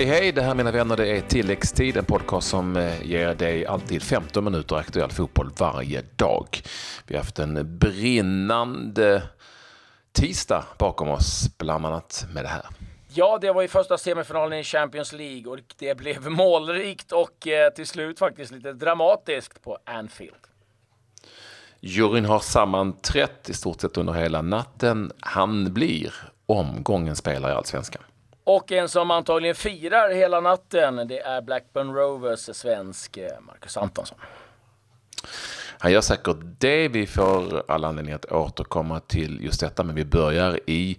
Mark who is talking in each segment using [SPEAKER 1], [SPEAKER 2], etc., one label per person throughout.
[SPEAKER 1] Hej hej, det här mina vänner det är tilläggstid, en podcast som eh, ger dig alltid 15 minuter aktuell fotboll varje dag. Vi har haft en brinnande tisdag bakom oss, bland annat med det här.
[SPEAKER 2] Ja, det var ju första semifinalen i Champions League och det blev målrikt och eh, till slut faktiskt lite dramatiskt på Anfield.
[SPEAKER 1] Juryn har sammanträtt i stort sett under hela natten. Han blir omgångens spelare i Allsvenskan.
[SPEAKER 2] Och en som antagligen firar hela natten, det är Blackburn Rovers svensk eh, Marcus Antonsson.
[SPEAKER 1] Han gör säkert det. Vi får alla anledning att återkomma till just detta, men vi börjar i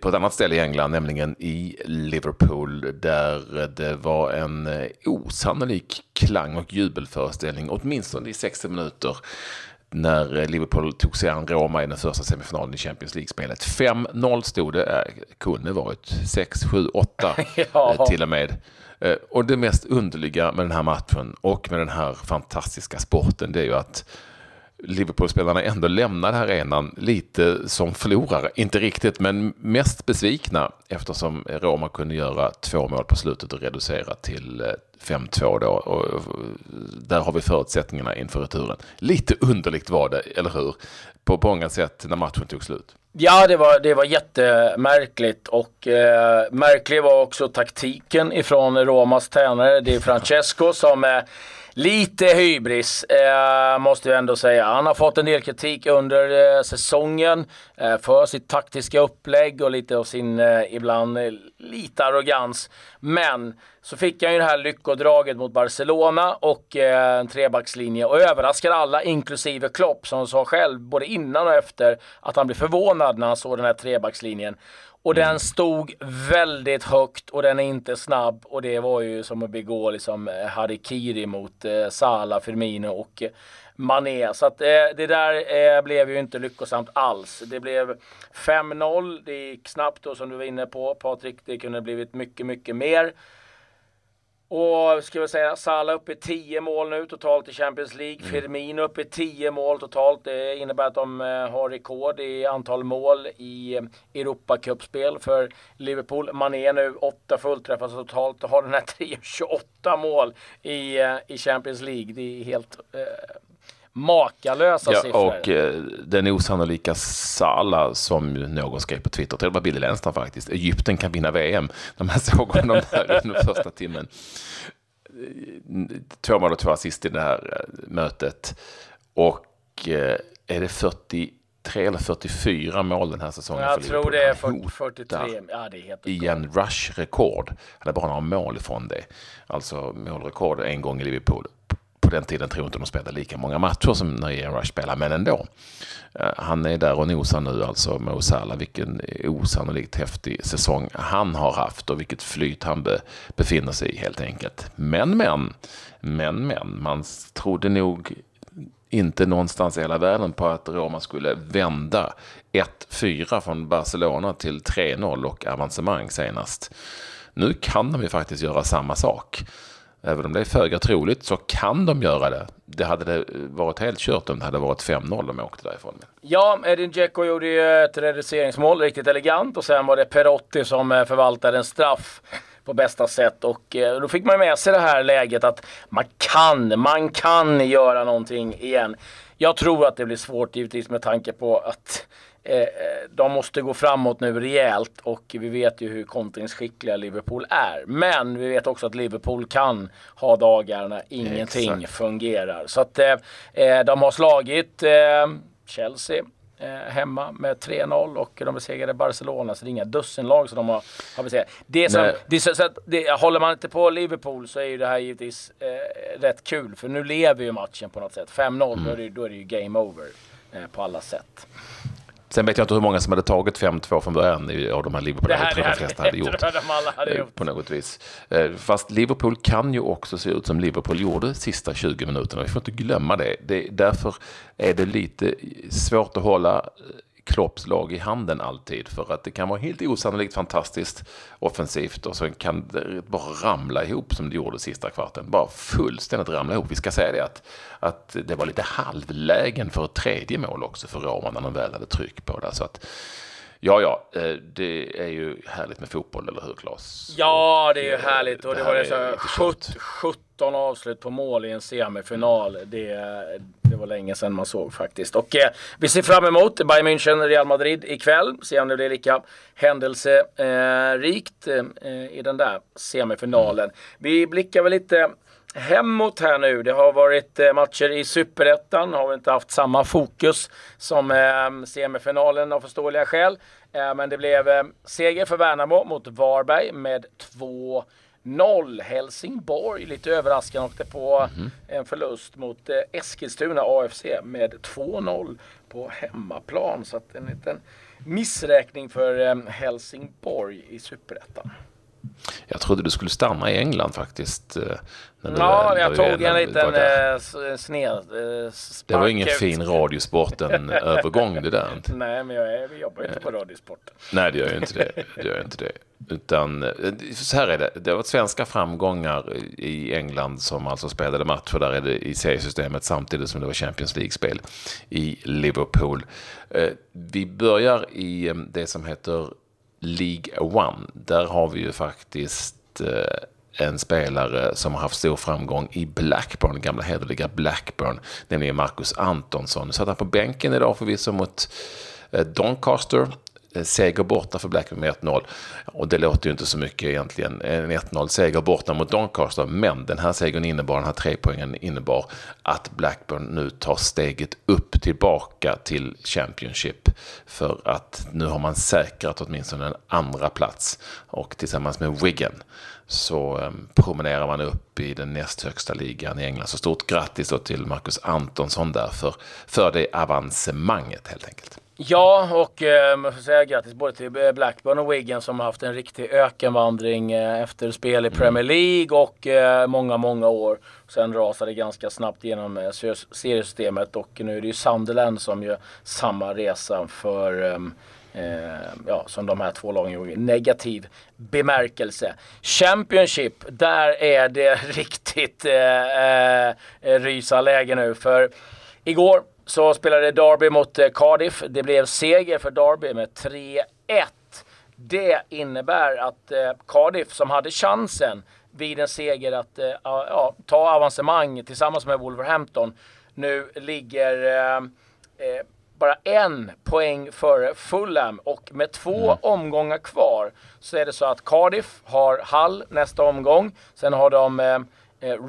[SPEAKER 1] på ett annat ställe i England, nämligen i Liverpool, där det var en eh, osannolik klang och jubelföreställning, åtminstone i 60 minuter, när eh, Liverpool tog sig an Roma i den första semifinalen i Champions League-spelet. 5-0 stod det, äh, kunde varit 6, 7, 8 ja. till och med. Och det mest underliga med den här matchen och med den här fantastiska sporten, det är ju att Liverpool-spelarna ändå lämnade arenan lite som förlorare. Inte riktigt, men mest besvikna eftersom Roma kunde göra två mål på slutet och reducera till eh, 5-2 då. Och eh, där har vi förutsättningarna inför returen. Lite underligt var det, eller hur? På många sätt när matchen tog slut.
[SPEAKER 2] Ja, det var, det var jättemärkligt och eh, märklig var också taktiken ifrån Romas tränare. Det är Francesco som eh, Lite hybris eh, måste jag ändå säga. Han har fått en del kritik under eh, säsongen eh, för sitt taktiska upplägg och lite av sin eh, ibland eh, lite arrogans. Men så fick han ju det här lyckodraget mot Barcelona och eh, en trebackslinje och överraskar alla, inklusive Klopp som sa själv både innan och efter att han blev förvånad när han såg den här trebackslinjen. Och den stod väldigt högt och den är inte snabb och det var ju som att begå liksom eh, harikiri mot eh, Sala, Firmino och eh, Mané. Så att eh, det där eh, blev ju inte lyckosamt alls. Det blev 5-0, det gick snabbt och som du var inne på Patrik, det kunde blivit mycket, mycket mer. Och ska vi säga Salah uppe i 10 mål nu totalt i Champions League. Mm. Firmino uppe i 10 mål totalt. Det innebär att de eh, har rekord i antal mål i eh, Europacupspel för Liverpool. Mané nu 8 fullträffar totalt och har den här 3 28 mål i, eh, i Champions League. Det är helt eh, makalösa
[SPEAKER 1] ja,
[SPEAKER 2] siffror.
[SPEAKER 1] Och eh, den osannolika Sala som någon skrev på Twitter, det var Billy Lennström faktiskt, Egypten kan vinna VM. När man såg honom där under första timmen. Två mål och två assist i det här eh, mötet. Och eh, är det 43 eller 44 mål den här säsongen
[SPEAKER 2] Jag tror det är 40, 43. Ja, det är helt
[SPEAKER 1] Igen rush-rekord. Han är bara några mål ifrån det. Alltså målrekord en gång i Liverpool den tiden tror jag inte de spelade lika många matcher som när Ian Rush spelar, men ändå. Eh, han är där och nosar nu alltså, Mo Salah, vilken osannolikt häftig säsong han har haft och vilket flyt han be, befinner sig i helt enkelt. Men, men, men, men, man trodde nog inte någonstans i hela världen på att Roma skulle vända 1-4 från Barcelona till 3-0 och avancemang senast. Nu kan de ju faktiskt göra samma sak. Även om det är föga troligt så kan de göra det. Det hade det varit helt kört om det hade varit 5-0 de åkte därifrån.
[SPEAKER 2] Ja, Edin Dzeko gjorde ju ett reduceringsmål, riktigt elegant. Och sen var det Perotti som eh, förvaltade en straff på bästa sätt. Och eh, då fick man med sig det här läget att man kan, man kan göra någonting igen. Jag tror att det blir svårt givetvis med tanke på att Eh, eh, de måste gå framåt nu rejält och vi vet ju hur kontringsskickliga Liverpool är. Men vi vet också att Liverpool kan ha dagar när ingenting Exakt. fungerar. Så att eh, eh, de har slagit eh, Chelsea eh, hemma med 3-0 och de besegrade Barcelona. Så det är inga dussinlag som de har, har besegrat. Det som, det, så, så det, håller man inte på Liverpool så är ju det här givetvis eh, rätt kul. För nu lever ju matchen på något sätt. 5-0, mm. då, är det, då är det ju game over på alla sätt.
[SPEAKER 1] Sen vet jag inte hur många som hade tagit 5-2 från början av de här Liverpool.
[SPEAKER 2] Det här,
[SPEAKER 1] tror de flesta hade gjort.
[SPEAKER 2] De hade
[SPEAKER 1] eh,
[SPEAKER 2] gjort.
[SPEAKER 1] På något vis. Eh, fast Liverpool kan ju också se ut som Liverpool gjorde sista 20 minuterna. Vi får inte glömma det. det därför är det lite svårt att hålla eh, Klopps lag i handen alltid. För att det kan vara helt osannolikt fantastiskt offensivt och så kan det bara ramla ihop som det gjorde sista kvarten. Bara fullständigt ramla ihop. Vi ska säga det att, att det var lite halvlägen för ett tredje mål också för Roma när de väl hade tryck på det. Så att, Ja, ja, eh, det är ju härligt med fotboll, eller hur Claes?
[SPEAKER 2] Ja, det är ju härligt. Och
[SPEAKER 1] det
[SPEAKER 2] det, var så
[SPEAKER 1] kört.
[SPEAKER 2] 17 avslut på mål i en semifinal. Det, det var länge sedan man såg faktiskt. Och eh, vi ser fram emot Bayern München, Real Madrid ikväll. Se om det blir lika händelserikt eh, i den där semifinalen. Vi blickar väl lite hemåt här nu. Det har varit eh, matcher i Superettan. Har vi inte haft samma fokus som eh, semifinalen av förståeliga skäl. Eh, men det blev eh, seger för Värnamo mot Varberg med 2-0. Helsingborg lite överraskande åkte på en förlust mot eh, Eskilstuna AFC med 2-0 på hemmaplan. Så att en liten missräkning för eh, Helsingborg i Superettan.
[SPEAKER 1] Jag trodde du skulle stanna i England faktiskt. eh, När du,
[SPEAKER 2] Ja, jag tog en liten eh, s- sned eh,
[SPEAKER 1] Det var ingen fin Radiosporten-övergång det där.
[SPEAKER 2] Nej, men jag, är, vi jobbar ju inte på Radiosporten.
[SPEAKER 1] Nej, det gör ju inte det. det, gör inte det. Utan, eh, så här är det. Det har varit svenska framgångar i England som alltså spelade matcher där är det i seriesystemet samtidigt som det var Champions League-spel i Liverpool. Eh, Vi börjar i eh, det som heter League One. Där har vi ju faktiskt eh, en spelare som har haft stor framgång i Blackburn, gamla hederliga Blackburn, nämligen Marcus Antonsson. Nu satt han på bänken idag förvisso mot eh, Doncaster. Eh, seger borta för Blackburn med 1-0. Och det låter ju inte så mycket egentligen. En 1-0 seger borta mot Doncaster. Men den här segern innebar, den här trepoängen innebar att Blackburn nu tar steget upp tillbaka till Championship. För att nu har man säkrat åtminstone en andra plats. Och tillsammans med Wigan så ehm, promenerar man upp i den näst högsta ligan i England. Så stort grattis då till Marcus Antonsson där för, för det avancemanget helt enkelt.
[SPEAKER 2] Ja, och eh, man får säga grattis både till eh, Blackburn och Wigan som har haft en riktig ökenvandring eh, efter spel i Premier League och eh, många, många år. Sen rasade ganska snabbt genom eh, ser- seriesystemet och nu är det ju Sunderland som gör samma resa för ehm, Eh, ja, som de här två lagen gjorde negativ bemärkelse. Championship, där är det riktigt eh, eh, rysa läge nu. För igår så spelade Derby mot eh, Cardiff. Det blev seger för Derby med 3-1. Det innebär att eh, Cardiff som hade chansen vid en seger att eh, ja, ta avancemang tillsammans med Wolverhampton nu ligger eh, bara en poäng före Fulham och med två omgångar kvar så är det så att Cardiff har Hull nästa omgång. Sen har de eh,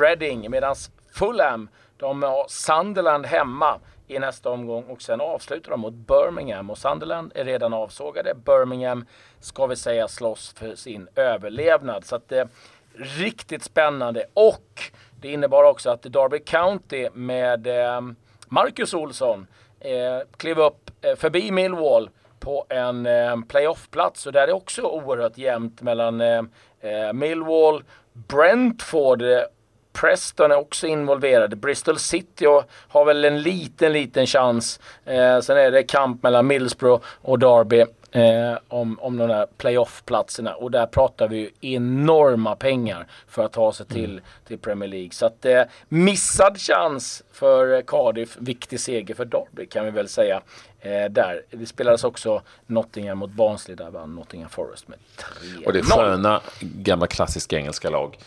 [SPEAKER 2] Reading medan Fulham de har Sunderland hemma i nästa omgång och sen avslutar de mot Birmingham och Sunderland är redan avsågade. Birmingham ska vi säga slåss för sin överlevnad. Så att det är riktigt spännande och det innebar också att Derby County med eh, Marcus Olsson eh, klev upp förbi Millwall på en playoffplats. Och där är det också oerhört jämnt mellan Millwall, Brentford, Preston är också involverade. Bristol City och har väl en liten, liten chans. Eh, sen är det kamp mellan Middlesbrough och Derby eh, om, om de där playoff-platserna. Och där pratar vi ju enorma pengar för att ta sig till, till Premier League. Så att eh, missad chans för eh, Cardiff. Viktig seger för Derby kan vi väl säga. Eh, där. Det spelades också Nottingham mot Barnsley. Där vann Nottingham Forest med 3-0.
[SPEAKER 1] Och det är sköna gamla klassiska engelska lag.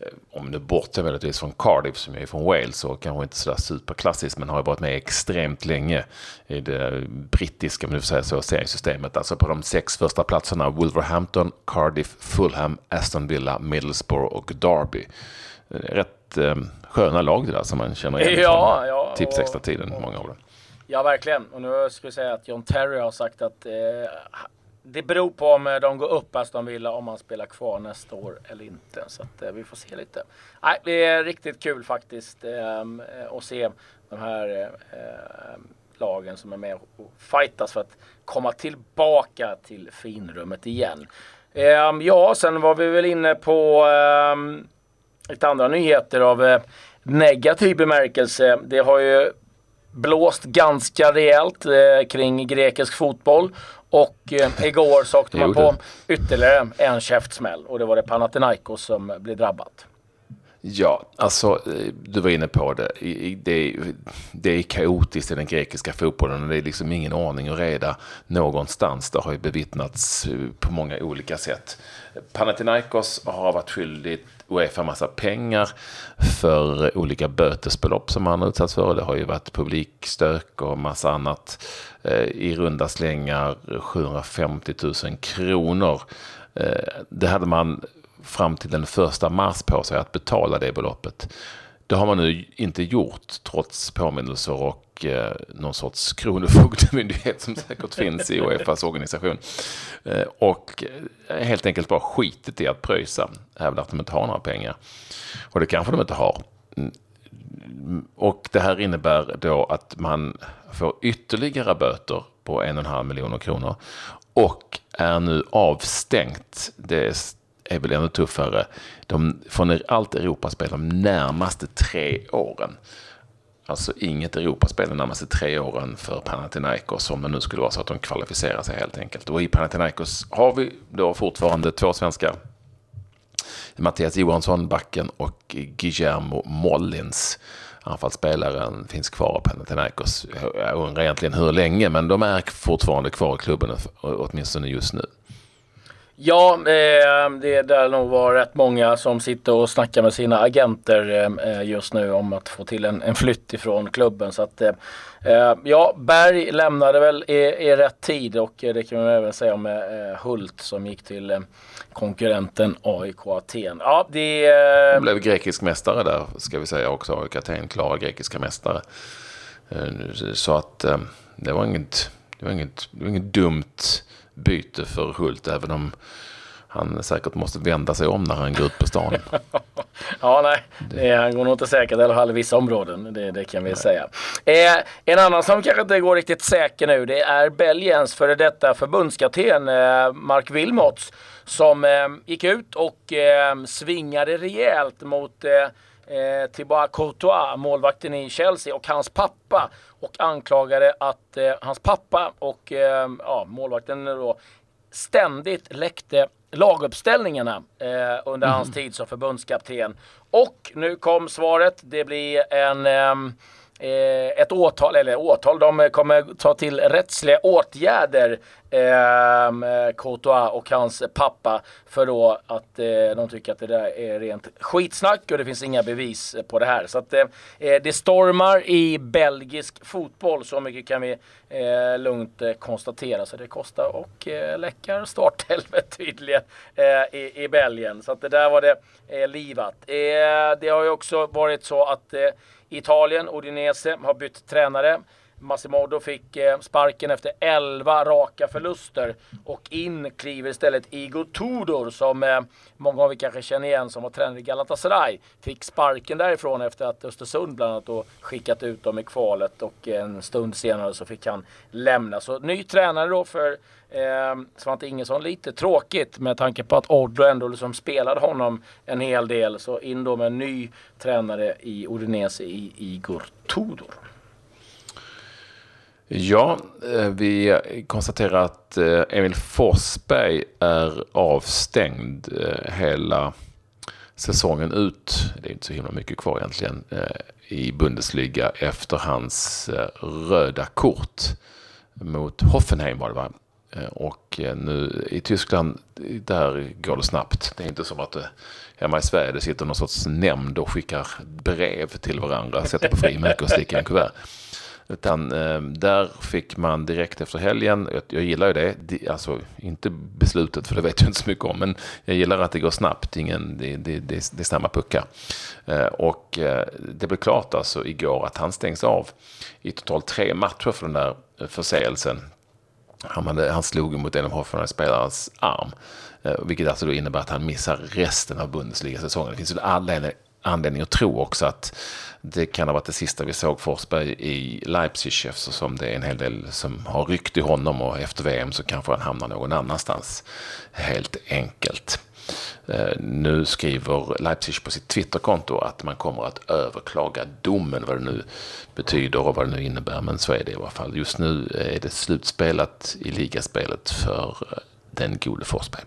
[SPEAKER 1] Eh, Om nu borta möjligtvis från Cardiff som är från Wales och kanske inte sådär superklassiskt men har ju varit med extremt länge i det brittiska, om du får säga så, seriesystemet. Alltså på de sex första platserna Wolverhampton, Cardiff, Fulham, Aston Villa, Middlesbrough och Derby. Eh, Rätt eh, sköna lag det där som man känner igen
[SPEAKER 2] Ja,
[SPEAKER 1] från
[SPEAKER 2] ja,
[SPEAKER 1] tips
[SPEAKER 2] och-
[SPEAKER 1] extra tiden många av dem.
[SPEAKER 2] Ja, verkligen. Och nu ska vi säga att John Terry har sagt att eh, det beror på om eh, de går upp Aston Villa om man spelar kvar nästa år eller inte. Så att, eh, vi får se lite. Nej, det är riktigt kul faktiskt ehm, eh, att se de här eh, lagen som är med och fightas för att komma tillbaka till finrummet igen. Eh, ja, sen var vi väl inne på eh, lite andra nyheter av eh, negativ bemärkelse. Det har ju blåst ganska rejält eh, kring grekisk fotboll. Och eh, igår så åkte man på ytterligare en käftsmäll och det var det Panathinaikos som blev drabbat.
[SPEAKER 1] Ja, alltså eh, du var inne på det. Det, det är kaotiskt i den grekiska fotbollen. och Det är liksom ingen ordning och reda någonstans. Det har ju bevittnats eh, på många olika sätt. Panathinaikos har varit skyldigt Uefa massa pengar för olika bötesbelopp som han utsatts för. Det har ju varit publikstök och massa annat. Eh, I runda slängar 750 000 kronor. Det hade man fram till den första mars på sig att betala det beloppet. Det har man nu inte gjort trots påminnelser och eh, någon sorts kronofogdemyndighet som säkert finns i Uefas organisation. Eh, och eh, helt enkelt bara skitit i att pröjsa, Även att de inte har några pengar. Och det kanske de inte har. Mm. Och det här innebär då att man får ytterligare böter på en och en halv miljoner kronor och är nu avstängt. Det är väl ännu tuffare. De, från allt Europaspel de närmaste tre åren. Alltså inget Europaspel de närmaste tre åren för Panathinaikos om det nu skulle vara så att de kvalificerar sig helt enkelt. Och i Panathinaikos har vi då fortfarande två svenskar. Mattias Johansson, backen och Guillermo Mollins. Anfallsspelaren finns kvar i Panathinaikos. Jag undrar egentligen hur länge, men de är fortfarande kvar i klubben, åtminstone just nu.
[SPEAKER 2] Ja, eh, det där nog var rätt många som sitter och snackar med sina agenter ehm, eh, just nu om att få till en, en flytt ifrån klubben. Så att, eh, eh ja, Berg lämnade väl i, i rätt tid och eh, det kan man även säga om eh, Hult som gick till konkurrenten AIK Aten. Ja, det...
[SPEAKER 1] Han blev grekisk mästare där ska vi säga också. AIK Aten, klara grekiska mästare. Så att ehm, det var inget, det var inget, det var inget dumt byte för Hult, även om han säkert måste vända sig om när han går ut på stan.
[SPEAKER 2] ja, nej, det, han går nog inte säkert i alla fall i vissa områden. Det, det kan vi nej. säga. Eh, en annan som kanske inte går riktigt säker nu, det är Belgiens före detta förbundskapten eh, Mark Wilmots som eh, gick ut och eh, svingade rejält mot eh, Thibaut Courtois, målvakten i Chelsea och hans pappa och anklagade att eh, hans pappa och eh, ja, målvakten då ständigt läckte laguppställningarna eh, under mm. hans tid som förbundskapten. Och nu kom svaret. Det blir en ehm, eh, ett åtal, eller åtal, de kommer ta till rättsliga åtgärder Ehm, eh, Courtois och hans pappa för då att eh, de tycker att det där är rent skitsnack och det finns inga bevis på det här. Så att eh, eh det stormar i belgisk fotboll, så mycket kan vi eh, lugnt eh, konstatera. Så det kostar och eh, läckar startelvet tydligen eh, i, i Belgien. Så att det där var det eh, livat. Eh, det har ju också varit så att eh, Italien, Udinese, har bytt tränare. Massimodo fick eh, sparken efter 11 raka förluster och in kliver istället Igor Tudor som eh, många av er kanske känner igen som var tränare i Galatasaray. Fick sparken därifrån efter att Östersund bland annat då skickat ut dem i kvalet och en stund senare så fick han lämna. Så ny tränare då för eh, Svante Ingesson. Lite tråkigt med tanke på att Oddo ändå liksom spelade honom en hel del. Så in då med en ny tränare i Udinese i Igor Tudor.
[SPEAKER 1] Ja, eh, vi konstaterar att eh, Emil Forsberg är avstängd eh, hela säsongen ut. Det är inte så himla mycket kvar egentligen i Bundesliga efter hans röda kort mot Hoffenheim var det va? Och nu i Tyskland, där går det snabbt. Det är inte som att hemma i Sverige det sitter någon sorts nämnd och skickar brev till varandra, sätter på frimärke och sticker i en kuvert. Utan eh, där fick man direkt efter helgen, jag, jag gillar ju det, alltså inte beslutet för det vet jag inte så mycket om, men jag gillar att det går snabbt, ingen, det, det, det, det är snabba puckar. Eh, och eh, det blev klart alltså igår att han stängs av i totalt tre matcher för den där förseelsen. Han, hade, han slog mot en av Hoffenheim-spelarens arm. Eh, vilket alltså då innebär att han missar resten av Bundesliga-säsongen. Det finns ju alla anledning att tro också att det kan ha varit det sista vi såg Forsberg i Leipzig eftersom det är en hel del som har ryckt i honom och efter VM så kanske han hamnar någon annanstans. Helt enkelt. Eh, nu skriver Leipzig på sitt Twitterkonto att man kommer att överklaga domen, vad det nu betyder och vad det nu innebär. Men så är det i alla fall. Just nu är det slutspelat i ligaspelet för eh, den gode Forsberg.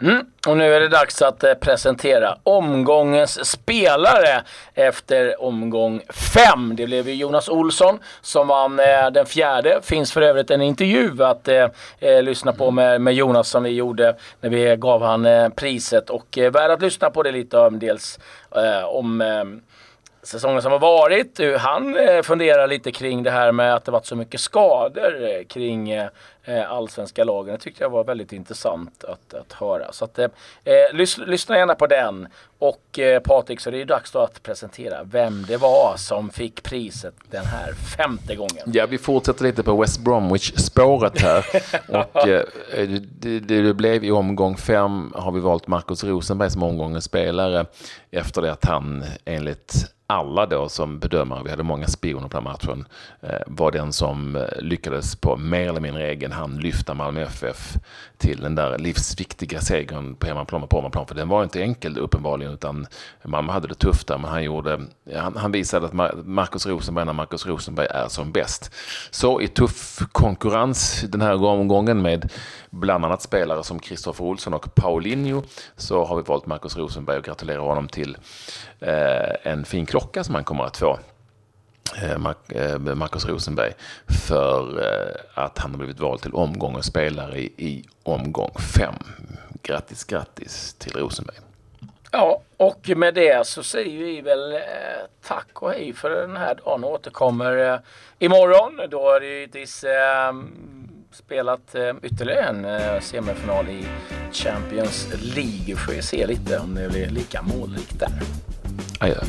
[SPEAKER 2] Mm. Och nu är det dags att eh, presentera omgångens spelare efter omgång fem. Det blev ju Jonas Olsson som vann eh, den fjärde. Finns för övrigt en intervju att eh, eh lyssna på med, med, Jonas som vi gjorde när vi gav han eh, priset. Och eh, värd att lyssna på det lite om dels om säsongen som har varit. Han eh, funderar lite kring det här med att det varit så mycket skador eh, kring eh, allsvenska lagen. Det tyckte jag var väldigt intressant att, att höra. Så att, eh, lys lyssna gärna på den. Och eh, Patrik, så det är dags då att presentera vem det var som fick priset den här femte gången.
[SPEAKER 1] Ja, vi fortsätter lite på West Bromwich-spåret här. och eh, det, det, blev i omgång fem har vi valt Marcus Rosenberg som omgångens spelare efter det att han enligt alla då som bedömare, vi hade många spioner på den matchen, eh, var den som eh, lyckades på mer eller mindre egen hand lyfta Malmö FF till den där livsviktiga segern på hemmaplan och på hemmaplan. För den var inte enkel uppenbarligen, utan Malmö hade det tufft där, men han, gjorde, han, han visade att Markus Rosenberg, när Markus Rosenberg är som bäst. Så i tuff konkurrens den här omgången med bland annat spelare som Kristoffer Olsson och Paulinho så har vi valt Marcus Rosenberg och gratulerar honom till eh, en fin klocka som han kommer att få. Eh, eh, Marcus Rosenberg för eh, att han har blivit vald till omgång och spelare i, i omgång fem. Grattis, grattis till Rosenberg.
[SPEAKER 2] Ja, och med det så säger vi väl eh, tack och hej för den här dagen och återkommer eh, imorgon. Då är det givetvis eh, spelat eh, ytterligare en eh, semifinal i Champions League. Får vi se lite om det blir lika målrikt där.
[SPEAKER 1] Adjö.